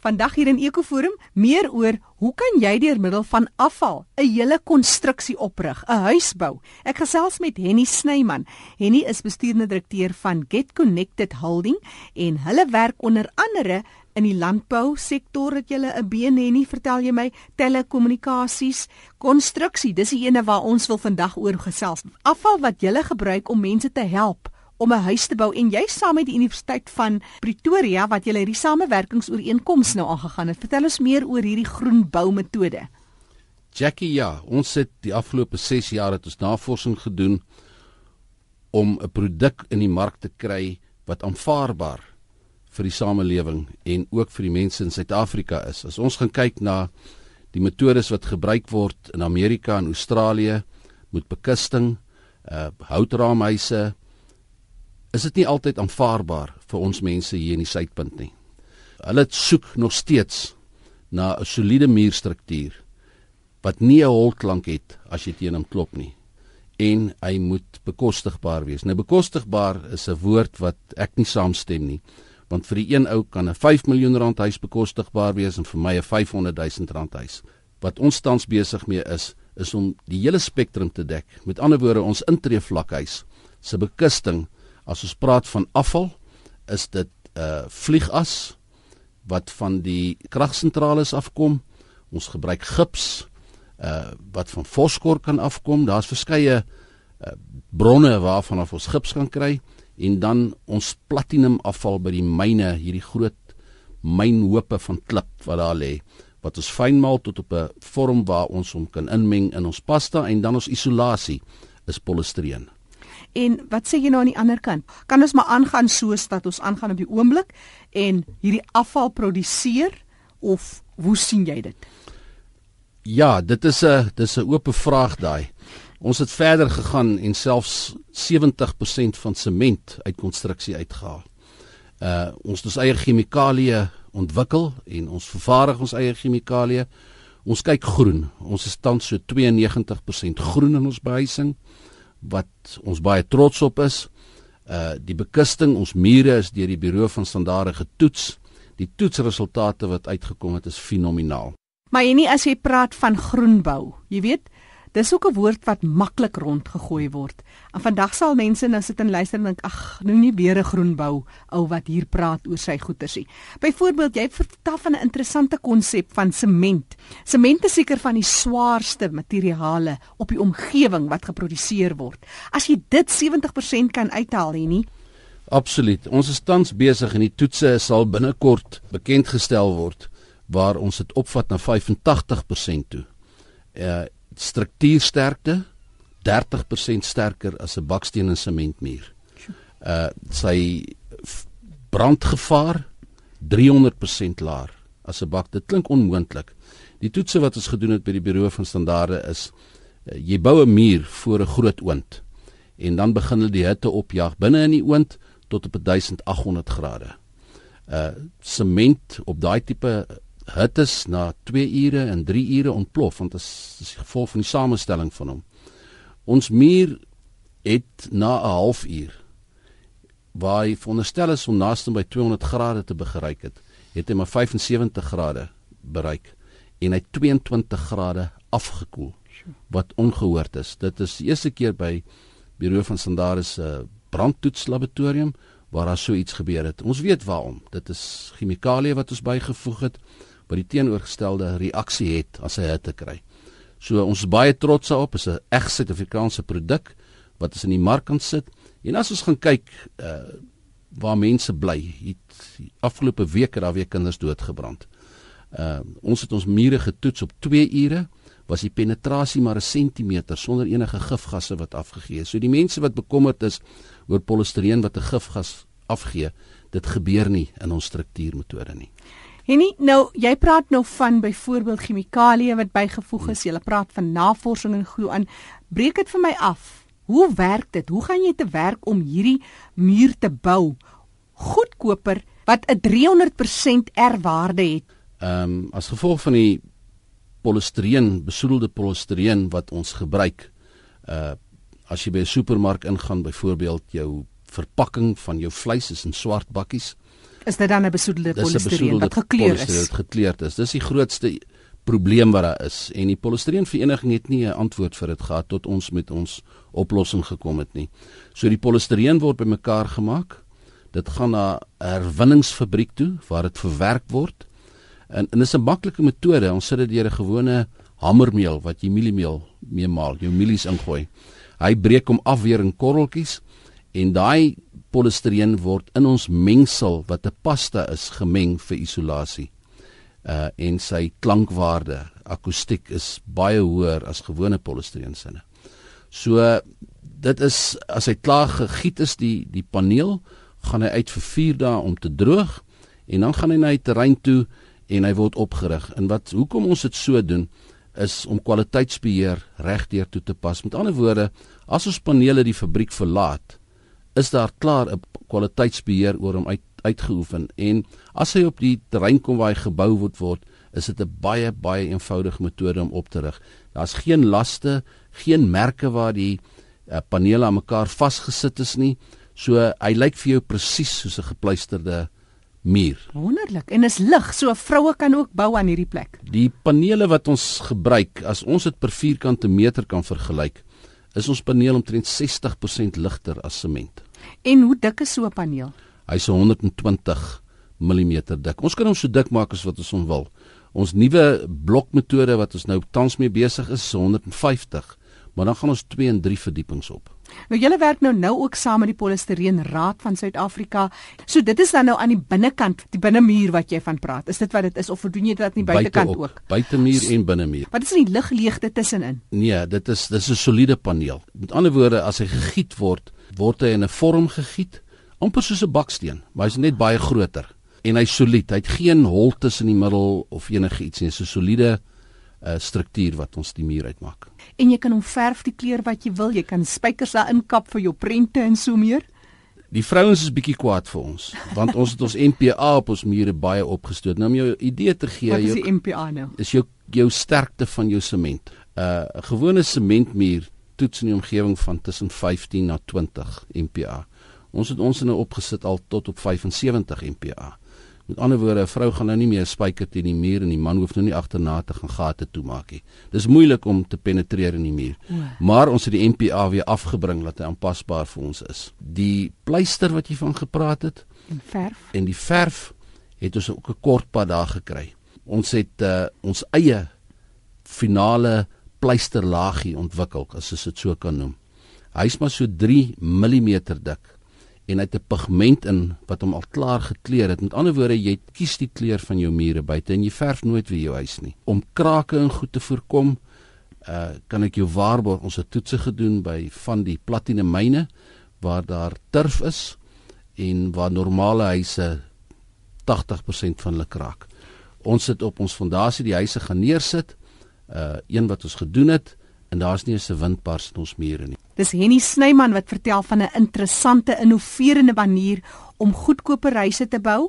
Vandag hier in Ekoforum meer oor hoe kan jy deur middel van afval 'n hele konstruksie oprig, 'n huis bou. Ek gesels met Henny Snyman. Henny is bestuurende direkteur van Get Connected Holding en hulle werk onder andere in die landbou sektor het julle 'n been Henny, vertel jy my, telekommunikasies, konstruksie. Dis die ene waar ons wil vandag oor gesels. Afval wat julle gebruik om mense te help om 'n huis te bou en jy saam met die Universiteit van Pretoria wat julle hierdie samewerkingsooreenkoms nou aangegaan het. Vertel ons meer oor hierdie groen bou metode. Jackie, ja, ons het die afgelope 6 jaar het ons navorsing gedoen om 'n produk in die mark te kry wat aanvaarbaar vir die samelewing en ook vir die mense in Suid-Afrika is. As ons gaan kyk na die metodes wat gebruik word in Amerika en Australië met bekusting, uh houtraamhuise, is dit nie altyd aanvaarbaar vir ons mense hier in die suidpunt nie. Hulle soek nog steeds na 'n soliede muurstruktuur wat nie 'n holklank het as jy teen hom klop nie en hy moet bekostigbaar wees. Nou bekostigbaar is 'n woord wat ek nie saamstem nie, want vir die een ou kan 'n 5 miljoen rand huis bekostigbaar wees en vir my 'n 500 000 rand huis. Wat ons tans besig mee is, is om die hele spektrum te dek. Met ander woorde, ons intree vlakhuis se bekusting As ons praat van afval, is dit 'n uh, vliegas wat van die kragsentrale afkom. Ons gebruik gips uh wat van fosfor kan afkom. Daar's verskeie uh, bronne waarvan ons gips kan kry en dan ons platinum afval by die myne, hierdie groot mynhope van klip wat daar lê wat ons fynmaal tot op 'n vorm waar ons hom kan inmeng in ons pasta en dan ons isolasie is polistireen. En wat sê jy nou aan die ander kant? Kan ons maar aangaan soos wat ons aangaan op die oomblik en hierdie afval produseer of hoe sien jy dit? Ja, dit is 'n dis 'n oop vraag daai. Ons het verder gegaan en selfs 70% van sement uit konstruksie uitgehaal. Uh ons het ons eie chemikalieë ontwikkel en ons vervaardig ons eie chemikalieë. Ons kyk groen. Ons is tans so 92% groen in ons behuising wat ons baie trots op is. Uh die bekusting, ons mure is deur die Buro van Standaarde getoets. Die toetsresultate wat uitgekom het is fenomenaal. Maar jy nie as jy praat van groenbou, jy weet, Dis ook 'n woord wat maklik rondgegooi word. En vandag sal mense nou sit en luister en dink, "Ag, nou nie weer 'n groenbou ou wat hier praat oor sy goedersie." Byvoorbeeld, jy vertel van 'n interessante konsep van sement. Sement is seker van die swaarste materiale op die omgewing wat geproduseer word. As jy dit 70% kan uithaal, hè nie? Absoluut. Ons is tans besig en die toetse sal binnekort bekend gestel word waar ons dit opvat na 85% toe. Uh struktuursterkte 30% sterker as 'n baksteen en sementmuur. Uh sy brandgevaar 300% laer as 'n bak. Dit klink onmoontlik. Die toetse wat ons gedoen het by die Buro van Standaarde is uh, jy bou 'n muur voor 'n groot oond en dan begin hulle die hitte opjaag binne in die oond tot op 1800 grade. Uh sement op daai tipe hittes na 2 ure en 3 ure ontplof want dit is, is die gevolg van die samestelling van hom. Ons muur het na 'n halfuur waar hy veronderstel is om naaste by 200 grade te bereik het, het hy maar 75 grade bereik en hy 22 grade afgekoel wat ongehoord is. Dit is die eerste keer by Bureau van Standaarde se uh, brandtoetslaboratorium waar daar so iets gebeur het. Ons weet waarom. Dit is chemikalieë wat ons bygevoeg het wat die teenoorgestelde reaksie het as hy hitte kry. So ons is baie trots daarop, is 'n reg Suid-Afrikaanse produk wat ons in die mark kan sit. En as ons gaan kyk uh waar mense bly, het afgelope week daar weer kinders doodgebrand. Uh ons het ons mure getoets op 2 ure was die penetrasie maar 'n sentimeter sonder enige gifgasse wat afgegee is. So die mense wat bekommerd is oor polistireen wat 'n gifgas afgee, dit gebeur nie in ons struktuurmetode nie. Henny, nou jy praat nou van byvoorbeeld chemikalieë wat bygevoeg is. Jy praat van navorsing en glo aan. Breek dit vir my af. Hoe werk dit? Hoe gaan jy te werk om hierdie muur te bou goedkoper wat 'n 300% R-waarde het? Ehm um, as gevolg van die polistireen, besoedelde polistireen wat ons gebruik. Uh as jy by 'n supermark ingaan, byvoorbeeld jou verpakking van jou vleis is in swart bakkies Is dit dan 'n besoedelde polistireen wat gekleur is? Dit gekleurd is. Dis die grootste probleem wat daar is en die polistireen vereniging het nie 'n antwoord vir dit gehad tot ons met ons oplossing gekom het nie. So die polistireen word bymekaar gemaak. Dit gaan na 'n herwinningsfabriek toe waar dit verwerk word. En en dis 'n maklike metode. Ons sit dit deur 'n gewone hamermeel wat jy mieliemeel meemaal, jou mielies ingooi. Hy breek hom af weer in korreltjies en daai polistireen word in ons mengsel wat 'n pasta is gemeng vir isolasie. Uh en sy klankwaarde, akoestiek is baie hoër as gewone polistireen sinne. So dit is as hy klaar gegiet is die die paneel gaan hy uit vir 4 dae om te droog en dan gaan hy na die terrein toe en hy word opgerig. En wat hoekom ons dit so doen is om kwaliteitsbeheer regdeur toe te pas. Met ander woorde, as ons panele die fabriek verlaat, is daar klaar 'n kwaliteitsbeheer oor hom uit uitgeoefen en as hy op die terrein kom waar hy gebou word word is dit 'n baie baie eenvoudige metode om op te rig. Daar's geen laste, geen merke waar die uh, panele aan mekaar vasgesit is nie. So hy lyk vir jou presies soos 'n gepleisterde muur. Wonderlik. En is lig, so vroue kan ook bou aan hierdie plek. Die panele wat ons gebruik, as ons dit per vierkante meter kan vergelyk, is ons paneel omtrent 60% ligter as sement. En hoe dik is so 'n paneel? Hy's 120 mm dik. Ons kan hom so dik maak as wat ons hom wil. Ons nuwe blokmetode wat ons nou tans mee besig is, is 150, maar dan gaan ons 2 en 3 verdiepings op. Nou julle werk nou nou ook saam met die Polistireen Raad van Suid-Afrika. So dit is dan nou aan die binnekant, die binnemuur wat jy van praat. Is dit wat dit is of doen jy dit aan die buitekant Buite ook? Buitemuur en binnemuur. Wat is in die ligleegte tussenin? Nee, dit is dis 'n soliede paneel. Met ander woorde, as hy gegiet word, word hy in 'n vorm gegiet, amper soos 'n baksteen, maar hy's net baie groter en hy's solied. Hy het geen holtes in die middel of enigiets nie. Dis 'n soliede uh, struktuur wat ons die muur uitmaak. En jy kan hom verf die kleur wat jy wil. Jy kan spykers daarin kap vir jou prente en so meer. Die vrouens is bietjie kwaad vir ons want ons het ons MPA op ons mure baie opgestoot. Nou om jou idee te gee, Wat is jou die MPA nou? is jou jou sterkte van jou sement. 'n uh, 'n gewone sementmuur toets in die omgewing van tussen 15 na 20 MPa. Ons het ons in 'n opgesit al tot op 75 MPa. Met ander woorde, 'n vrou gaan nou nie meer 'n spyker teen die muur en die man hoef nou nie agterna te gaan gate toemaak nie. Dis moeilik om te penetreer in die muur. Maar ons het die MPa weer afgebring dat hy aanpasbaar vir ons is. Die pleister wat jy van gepraat het En verf. en die verf het ons ook 'n kort pad daar gekry. Ons het uh, ons eie finale pleisterlaagie ontwikkel, as ons dit so kan noem. Hy's maar so 3 mm dik en hy het 'n pigment in wat hom al klaar gekleur het. Met ander woorde, jy kies die kleur van jou mure buite en jy verf nooit weer jou huis nie. Om krake en goed te voorkom, uh kan ek jou waarborg ons het toetse gedoen by van die platinum myne waar daar turf is en waar normale huise 80% van hulle kraak. Ons sit op ons fondasie die huise gaan neersit, uh een wat ons gedoen het en daar's nie 'n windbars in ons mure nie. Dis Henny Snyman wat vertel van 'n interessante innoverende manier om goedkoper huise te bou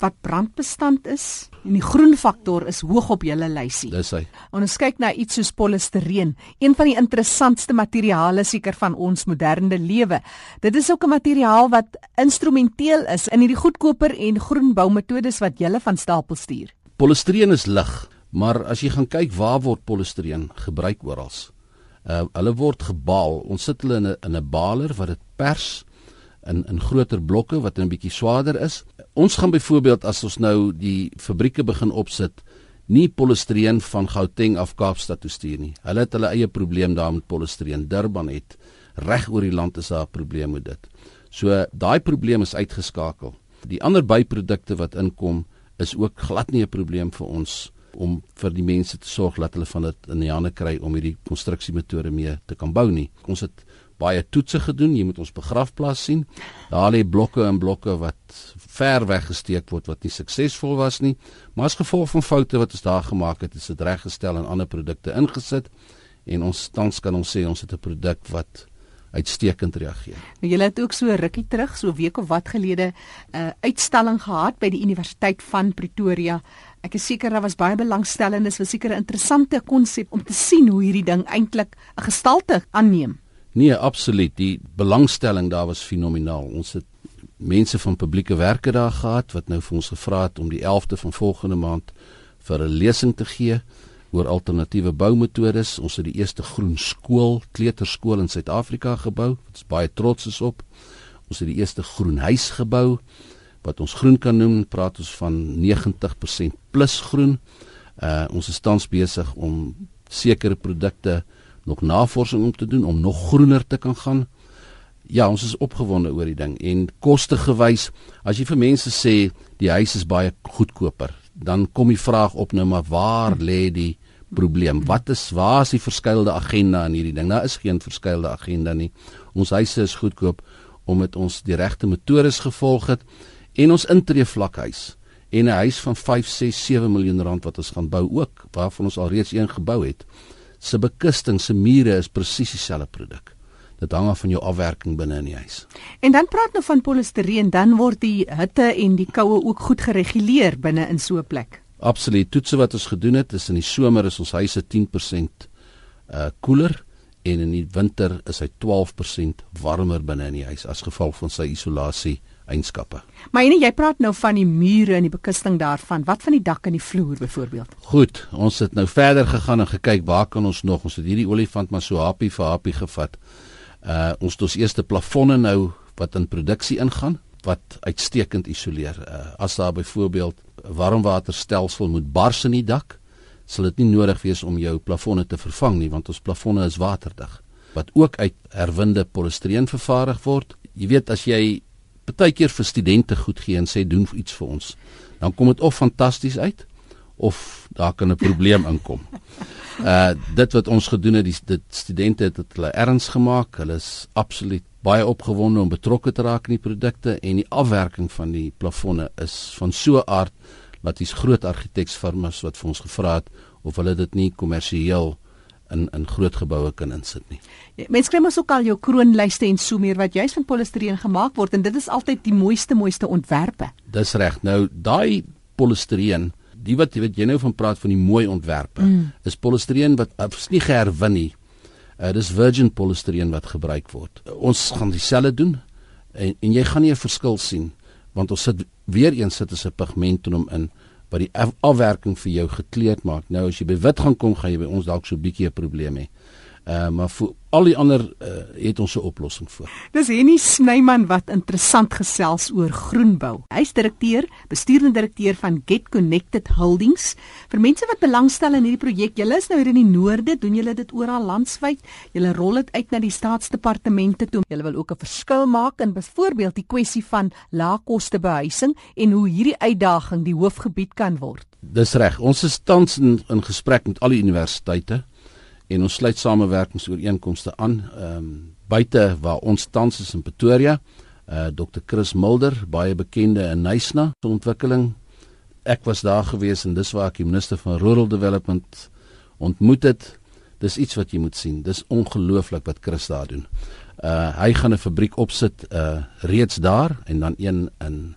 wat brandbestand is en die groenfaktor is hoog op julle lysie. Dis hy. Ons kyk na iets soos polistireen, een van die interessantste materiale seker van ons moderne lewe. Dit is ook 'n materiaal wat instrumenteel is in hierdie goedkoper en groen boumetodes wat julle van stapel stuur. Polistireen is lig, maar as jy gaan kyk waar word polistireen gebruik oral. Uh hulle word gebaal. Ons sit hulle in 'n in 'n baler wat dit pers in in groter blokke wat 'n bietjie swaarder is. Ons gaan byvoorbeeld as ons nou die fabrieke begin opsit, nie polistireen van Gauteng af Kaapstad toe stuur nie. Hulle het hulle eie probleem daar met polistireen. Durban het reg oor die land is daar 'n probleem met dit. So daai probleem is uitgeskakel. Die ander byprodukte wat inkom is ook glad nie 'n probleem vir ons om vir die mense te sorg dat hulle van dit in die hande kry om hierdie konstruksiemetode mee te kan bou nie. Ons het baie toetse gedoen. Jy moet ons begrafplaas sien. Daar lê blokke en blokke wat ver weggesteek word wat nie suksesvol was nie, maar as gevolg van foute wat ons daar gemaak het, is dit reggestel en ander produkte ingesit en ons tans kan ons sê ons het 'n produk wat uitstekend reageer. Nou julle het ook so rukkie terug, so week of wat gelede 'n uh, uitstalling gehad by die Universiteit van Pretoria. Ek is seker daar was baie belangstellendes, was seker 'n interessante konsep om te sien hoe hierdie ding eintlik 'n gestalte aanneem. Nee, absoluut. Die belangstelling daar was fenomenaal. Ons het mense van publieke werke daar gehad wat nou vir ons gevra het om die 11de van volgende maand vir 'n lesing te gee oor alternatiewe boumetodes. Ons het die eerste groen skool, kleuterskool in Suid-Afrika gebou. Ons baie trots is op. Ons het die eerste groen huis gebou wat ons groen kan noem. Praat ons van 90% plus groen. Uh ons is tans besig om sekere produkte nog navorsing om te doen om nog groener te kan gaan. Ja, ons is opgewonde oor die ding en koste gewys, as jy vir mense sê die huis is baie goedkoper, dan kom die vraag op nou maar waar lê die probleem? Wat is waar is die verskeidelde agenda in hierdie ding? Daar is geen verskeidelde agenda nie. Ons huise is goedkoop omdat ons die regte metodes gevolg het en ons intree vlakhuis en 'n huis van 5, 6, 7 miljoen rand wat ons gaan bou ook waarvan ons alreeds een gebou het. Se bekusting, se mure is presies dieselfde produk. Dit hang af van jou afwerking binne in die huis. En dan praat nou van polistireen, dan word die hitte en die koue ook goed gereguleer binne in so 'n plek. Absoluut. Toetse wat ons gedoen het, is in die somer is ons huise 10% uh koeler en in die winter is hy 12% warmer binne in die huis as gevolg van sy isolasie eienskappe. Maar en jy praat nou van die mure en die bekusting daarvan. Wat van die dak en die vloer byvoorbeeld? Goed, ons het nou verder gegaan en gekyk waar kan ons nog? Ons het hierdie olifant maar so happie vir happie gevat. Uh ons het ons eerste plafonne nou wat in produksie ingaan wat uitstekend isoleer. Uh, as daar byvoorbeeld 'n warmwaterstelsel moet bars in die dak, sal dit nie nodig wees om jou plafonne te vervang nie want ons plafonne is waterdig wat ook uit herwinde polistireen vervaardig word. Jy weet as jy baie keer vir studente goed gee en sê doen iets vir ons, dan kom dit of fantasties uit of daar kan 'n probleem inkom. Uh dit wat ons gedoen het, die dit studente het dit hulle erns gemaak. Hulle is absoluut baie opgewonde om betrokke te raak in die produkte en die afwerking van die plafonne is van so 'n aard dat dis groot argitekfirmas wat vir ons gevra het of hulle dit nie kommersieel in in groot geboue kan insit nie. Ja, Mense kry mos ook al jou kroonlyste en so meer wat juis van polistireen gemaak word en dit is altyd die mooiste mooiste ontwerpe. Dis reg. Nou daai polistireen, die wat weet jy nou van praat van die mooi ontwerpe, mm. is polistireen wat is nie geherwin nie. Uh, dis virgin polistireen wat gebruik word. Uh, ons gaan dieselfde doen en en jy gaan nie 'n verskil sien want ons sit weer eens sit as 'n pigment in hom in wat die af afwerking vir jou gekleed maak. Nou as jy by wit gaan kom, gaan jy by ons dalk so 'n bietjie 'n probleem hê. Uh, maar vir al die ander uh, het ons 'n oplossing voor. Dis Henny Snyman wat interessant gesels oor groenbou. Hy's direkteur, bestuurende direkteur van Get Connected Holdings. Vir mense wat belangstel in hierdie projek, julle is nou hier in die noorde, doen julle dit oral landwyd. Julle rol dit uit na die staatsdepartemente toe. Julle wil ook 'n verskil maak in byvoorbeeld die kwessie van laagkoste behuising en hoe hierdie uitdaging die hoofgebied kan word. Dis reg. Ons is tans in, in gesprek met al die universiteite en ons sluit samewerkingsooreenkomste aan ehm um, buite waar ons tans is in Pretoria. Uh Dr Chris Mulder, baie bekende in Nysna se ontwikkeling. Ek was daar gewees en dis waar ek die minister van Rural Development ontmoet het. Dis iets wat jy moet sien. Dis ongelooflik wat Chris daar doen. Uh hy gaan 'n fabriek opsit uh reeds daar en dan een in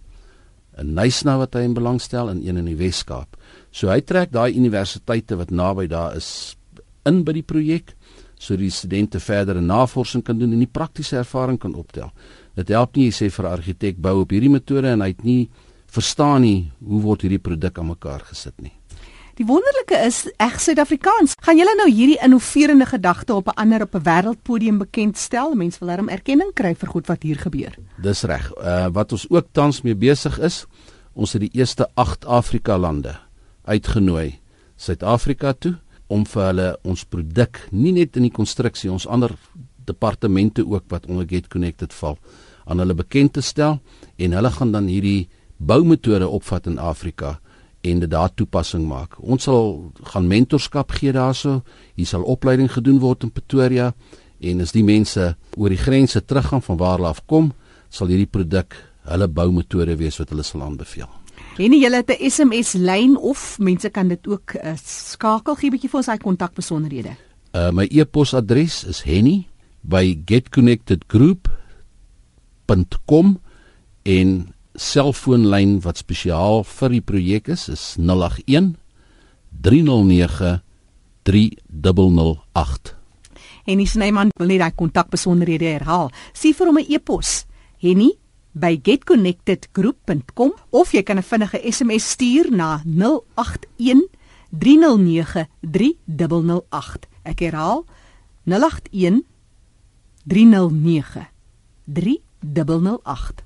in Nysna wat hy in belang stel en een in die Wes-Kaap. So hy trek daai universiteite wat naby daar is in by die projek sodat die studente verdere navorsing kan doen en die praktiese ervaring kan optel. Dit help nie jy sê vir 'n argitek bou op hierdie metode en hy het nie verstaan nie hoe word hierdie produk aan mekaar gesit nie. Die wonderlike is eg Suid-Afrikaans. Gaan julle nou hierdie innoverende gedagte op 'n ander op 'n wêreldpodium bekendstel? Mense wil daarom erkenning kry vir goed wat hier gebeur. Dis reg. Uh wat ons ook tans mee besig is, ons het die eerste 8 Afrika lande uitgenooi Suid-Afrika toe om vir hulle ons produk nie net in die konstruksie ons ander departemente ook wat onder Get Connected val aan hulle bekend te stel en hulle gaan dan hierdie boumetode opvat in Afrika en dit daar toepassing maak. Ons sal gaan mentorskap gee daarso. Hier sal opleiding gedoen word in Pretoria en as die mense oor die grense teruggaan van waar hulle afkom, sal hierdie produk hulle boumetode wees wat hulle sal aanbeveel. En jy het 'n SMS lyn of mense kan dit ook uh, skakel gee bietjie vir ons hy kontakbesonderhede. Uh my e-posadres is henny@getconnectedgroup.com en selfoonlyn wat spesiaal vir die projek is is 081 309 3008. Henny Snyman wil net daai kontakbesonderhede herhaal. Sien vir hom 'n e-pos. Henny by getconnectedgroep.com of jy kan 'n vinnige SMS stuur na 081 309 3008. Ek herhaal 081 309 3008